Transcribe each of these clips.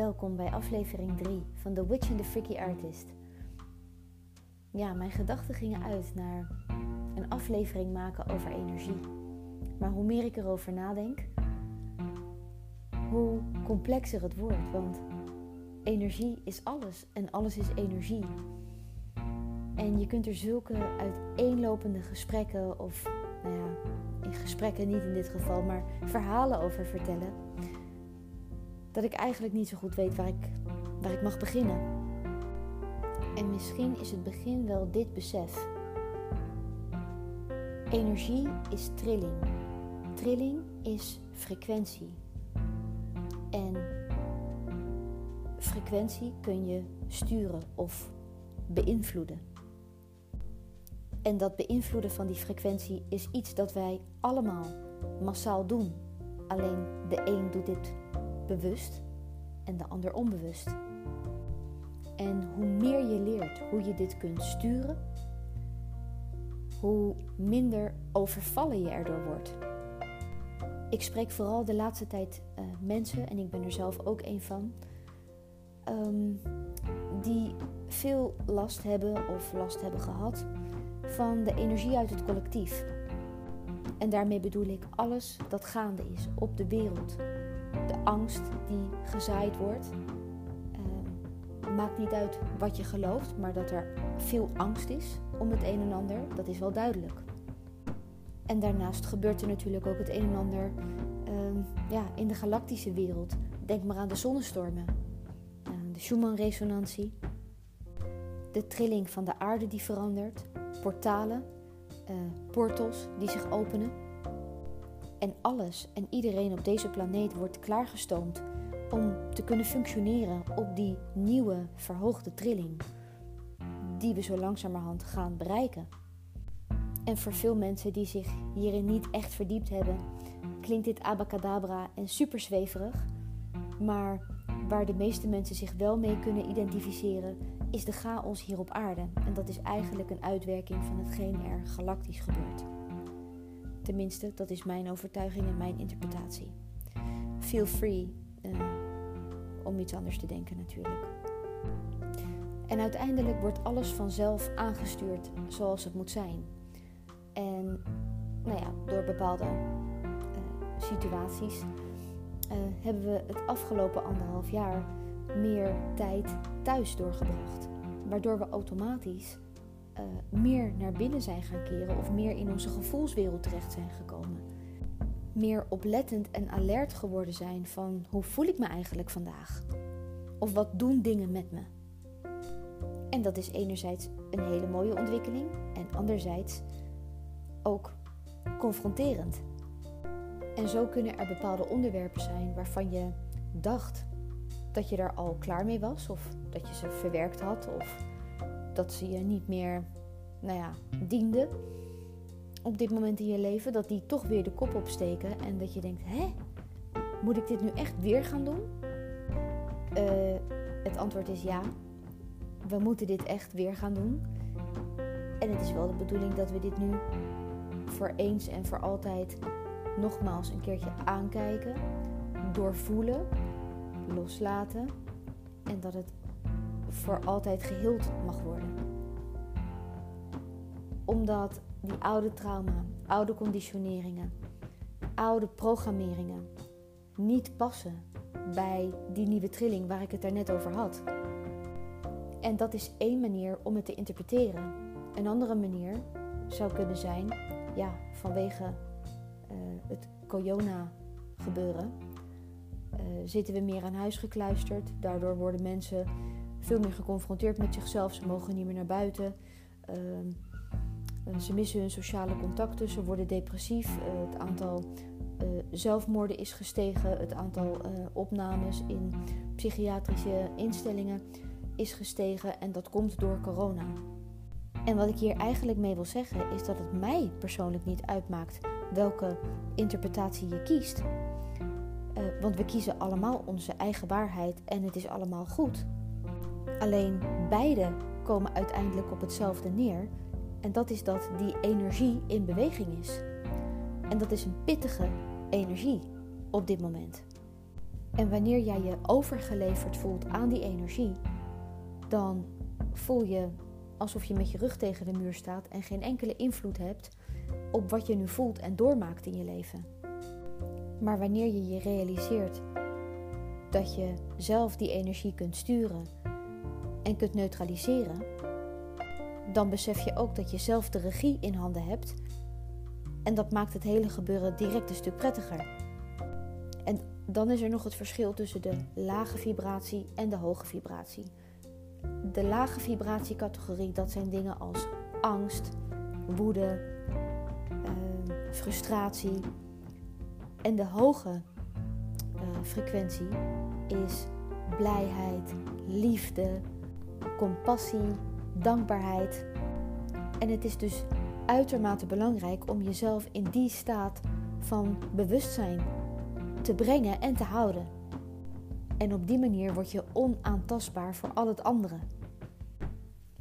welkom bij aflevering 3 van The Witch and the Freaky Artist. Ja, mijn gedachten gingen uit naar een aflevering maken over energie. Maar hoe meer ik erover nadenk, hoe complexer het wordt. Want energie is alles en alles is energie. En je kunt er zulke uiteenlopende gesprekken, of nou ja, in gesprekken niet in dit geval, maar verhalen over vertellen dat ik eigenlijk niet zo goed weet waar ik, waar ik mag beginnen. En misschien is het begin wel dit besef. Energie is trilling. Trilling is frequentie. En frequentie kun je sturen of beïnvloeden. En dat beïnvloeden van die frequentie is iets dat wij allemaal massaal doen. Alleen de een doet dit bewust en de ander onbewust. En hoe meer je leert hoe je dit kunt sturen, hoe minder overvallen je erdoor wordt. Ik spreek vooral de laatste tijd uh, mensen, en ik ben er zelf ook een van, um, die veel last hebben of last hebben gehad van de energie uit het collectief. En daarmee bedoel ik alles dat gaande is op de wereld, de angst die gezaaid wordt. Uh, maakt niet uit wat je gelooft, maar dat er veel angst is om het een en ander, dat is wel duidelijk. En daarnaast gebeurt er natuurlijk ook het een en ander uh, ja, in de galactische wereld. Denk maar aan de zonnestormen, de Schumann-resonantie, de trilling van de aarde die verandert, portalen, eh, portals die zich openen. En alles en iedereen op deze planeet wordt klaargestoomd om te kunnen functioneren op die nieuwe verhoogde trilling die we zo langzamerhand gaan bereiken. En voor veel mensen die zich hierin niet echt verdiept hebben, klinkt dit abacadabra en superzweverig. Maar waar de meeste mensen zich wel mee kunnen identificeren, is de chaos hier op aarde. En dat is eigenlijk een uitwerking van hetgeen er galactisch gebeurt. Tenminste, dat is mijn overtuiging en mijn interpretatie. Feel free uh, om iets anders te denken natuurlijk. En uiteindelijk wordt alles vanzelf aangestuurd zoals het moet zijn. En nou ja, door bepaalde uh, situaties uh, hebben we het afgelopen anderhalf jaar meer tijd thuis doorgebracht. Waardoor we automatisch uh, meer naar binnen zijn gaan keren of meer in onze gevoelswereld terecht zijn gekomen. Meer oplettend en alert geworden zijn van hoe voel ik me eigenlijk vandaag? Of wat doen dingen met me? En dat is enerzijds een hele mooie ontwikkeling en anderzijds ook confronterend. En zo kunnen er bepaalde onderwerpen zijn waarvan je dacht dat je daar al klaar mee was, of dat je ze verwerkt had, of dat ze je niet meer, nou ja, dienden op dit moment in je leven, dat die toch weer de kop opsteken en dat je denkt: hè, moet ik dit nu echt weer gaan doen? Uh, het antwoord is ja. We moeten dit echt weer gaan doen. En het is wel de bedoeling dat we dit nu voor eens en voor altijd nogmaals een keertje aankijken, doorvoelen, loslaten en dat het voor altijd geheeld mag worden. Omdat die oude trauma, oude conditioneringen, oude programmeringen niet passen bij die nieuwe trilling waar ik het daarnet over had. En dat is één manier om het te interpreteren. Een andere manier zou kunnen zijn, ja, vanwege uh, het corona gebeuren, uh, zitten we meer aan huis gekluisterd. Daardoor worden mensen veel meer geconfronteerd met zichzelf. Ze mogen niet meer naar buiten. Uh, ze missen hun sociale contacten. Ze worden depressief. het aantal zelfmoorden is gestegen. Het aantal opnames in psychiatrische instellingen is gestegen. En dat komt door corona. En wat ik hier eigenlijk mee wil zeggen is dat het mij persoonlijk niet uitmaakt welke interpretatie je kiest. Want we kiezen allemaal onze eigen waarheid en het is allemaal goed. Alleen beide komen uiteindelijk op hetzelfde neer. En dat is dat die energie in beweging is. En dat is een pittige energie op dit moment. En wanneer jij je overgeleverd voelt aan die energie, dan voel je alsof je met je rug tegen de muur staat en geen enkele invloed hebt op wat je nu voelt en doormaakt in je leven. Maar wanneer je je realiseert dat je zelf die energie kunt sturen en kunt neutraliseren, dan besef je ook dat je zelf de regie in handen hebt. En dat maakt het hele gebeuren direct een stuk prettiger. En dan is er nog het verschil tussen de lage vibratie en de hoge vibratie. De lage vibratiecategorie, dat zijn dingen als angst, woede, uh, frustratie. En de hoge uh, frequentie is blijheid, liefde, compassie, dankbaarheid. En het is dus uitermate belangrijk om jezelf in die staat van bewustzijn te brengen en te houden. En op die manier word je onaantastbaar voor al het andere.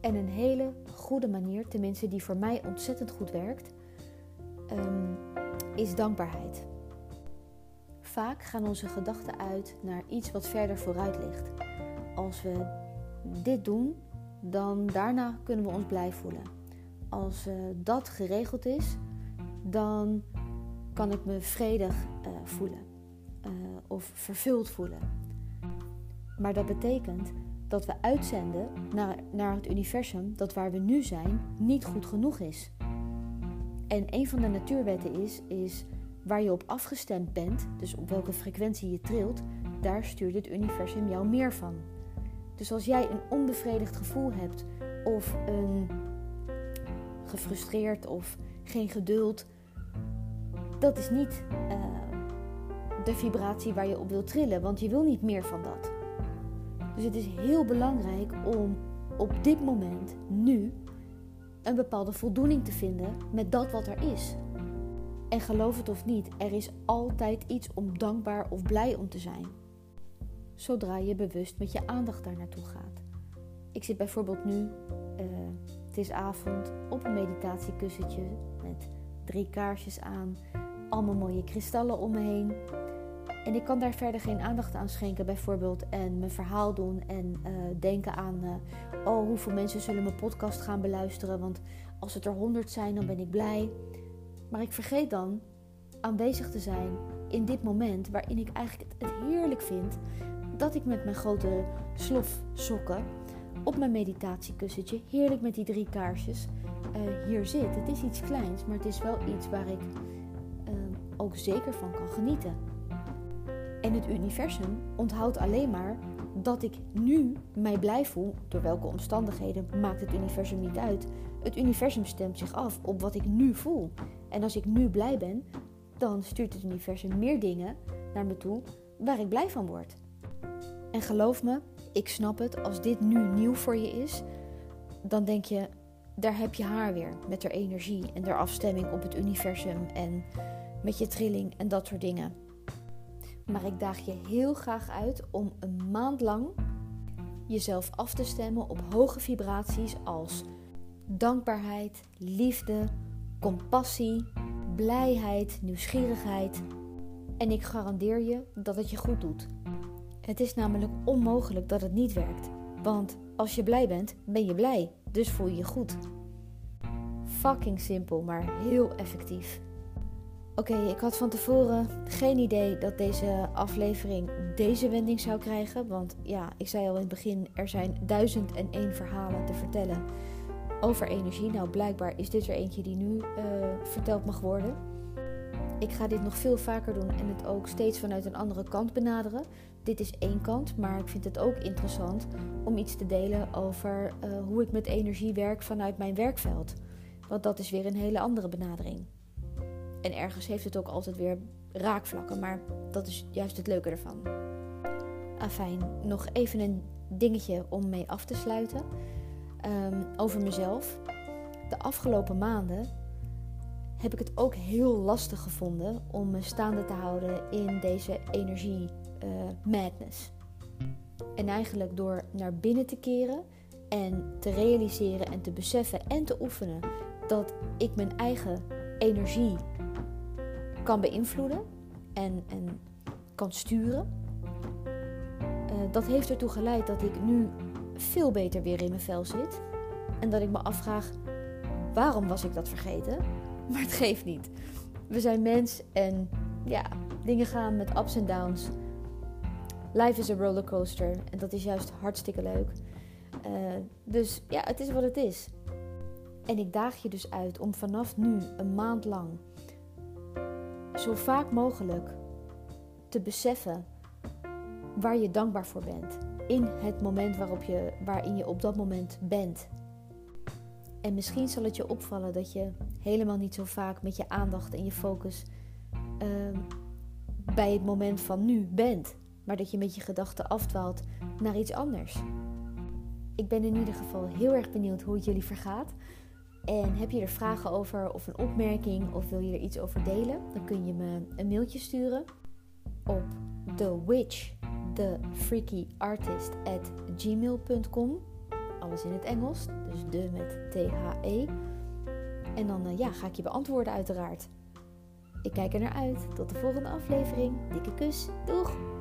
En een hele goede manier, tenminste die voor mij ontzettend goed werkt, um, is dankbaarheid. Vaak gaan onze gedachten uit naar iets wat verder vooruit ligt. Als we dit doen, dan daarna kunnen we ons blij voelen. Als uh, dat geregeld is, dan kan ik me vredig uh, voelen uh, of vervuld voelen. Maar dat betekent dat we uitzenden naar, naar het universum dat waar we nu zijn niet goed genoeg is. En een van de natuurwetten is, is waar je op afgestemd bent, dus op welke frequentie je trilt, daar stuurt het universum jou meer van. Dus als jij een onbevredigd gevoel hebt of een gefrustreerd of geen geduld, dat is niet uh, de vibratie waar je op wilt trillen, want je wil niet meer van dat. Dus het is heel belangrijk om op dit moment, nu, een bepaalde voldoening te vinden met dat wat er is. En geloof het of niet, er is altijd iets om dankbaar of blij om te zijn zodra je bewust met je aandacht daar naartoe gaat. Ik zit bijvoorbeeld nu, uh, het is avond, op een meditatiekussentje met drie kaarsjes aan, allemaal mooie kristallen om me heen. En ik kan daar verder geen aandacht aan schenken, bijvoorbeeld, en mijn verhaal doen en uh, denken aan, uh, oh, hoeveel mensen zullen mijn podcast gaan beluisteren, want als het er honderd zijn, dan ben ik blij. Maar ik vergeet dan aanwezig te zijn in dit moment waarin ik eigenlijk het heerlijk vind dat ik met mijn grote slofsokken op mijn meditatiekussentje, heerlijk met die drie kaarsjes, uh, hier zit. Het is iets kleins, maar het is wel iets waar ik uh, ook zeker van kan genieten. En het universum onthoudt alleen maar dat ik nu mij blij voel. Door welke omstandigheden maakt het universum niet uit. Het universum stemt zich af op wat ik nu voel. En als ik nu blij ben, dan stuurt het universum meer dingen naar me toe waar ik blij van word. En geloof me, ik snap het, als dit nu nieuw voor je is, dan denk je, daar heb je haar weer met haar energie en haar afstemming op het universum en met je trilling en dat soort dingen. Maar ik daag je heel graag uit om een maand lang jezelf af te stemmen op hoge vibraties als dankbaarheid, liefde, compassie, blijheid, nieuwsgierigheid. En ik garandeer je dat het je goed doet. Het is namelijk onmogelijk dat het niet werkt. Want als je blij bent, ben je blij. Dus voel je je goed. Fucking simpel, maar heel effectief. Oké, ik had van tevoren geen idee dat deze aflevering deze wending zou krijgen. Want ja, ik zei al in het begin, er zijn duizend en één verhalen te vertellen over energie. Nou, blijkbaar is dit er eentje die nu uh, verteld mag worden. Ik ga dit nog veel vaker doen en het ook steeds vanuit een andere kant benaderen dit is één kant, maar ik vind het ook interessant om iets te delen over uh, hoe ik met energie werk vanuit mijn werkveld. Want dat is weer een hele andere benadering. En ergens heeft het ook altijd weer raakvlakken, maar dat is juist het leuke ervan. Afijn, nog even een dingetje om mee af te sluiten. Um, over mezelf. De afgelopen maanden heb ik het ook heel lastig gevonden om me staande te houden in deze energie uh, madness. En eigenlijk door naar binnen te keren en te realiseren en te beseffen en te oefenen dat ik mijn eigen energie kan beïnvloeden en, en kan sturen. dat heeft ertoe geleid dat ik nu veel beter weer in mijn vel zit. En dat ik me afvraag, waarom was ik dat vergeten? Maar het geeft niet. We zijn mens en ja, dingen gaan met ups en downs. Life is a rollercoaster en dat is juist hartstikke leuk. Uh, dus ja, het is wat het is. En ik daag je dus uit om vanaf nu een maand lang zo vaak mogelijk te beseffen waar je dankbaar voor bent. In het moment waarop je, waarin je op dat moment bent. En misschien zal het je opvallen dat je helemaal niet zo vaak met je aandacht en je focus uh, bij het moment van nu bent. Maar dat je met je gedachten afdwaalt naar iets anders. Ik ben in ieder geval heel erg benieuwd hoe het jullie vergaat. En heb je er vragen over of een opmerking of wil je er iets over delen? Dan kun je me een mailtje sturen op The Witch, the freaky artist at gmail.com. Alles in het Engels, dus de met T-H-E. En dan uh, ja, ga ik je beantwoorden uiteraard. Ik kijk er naar uit. Tot de volgende aflevering. Dikke kus. Doeg!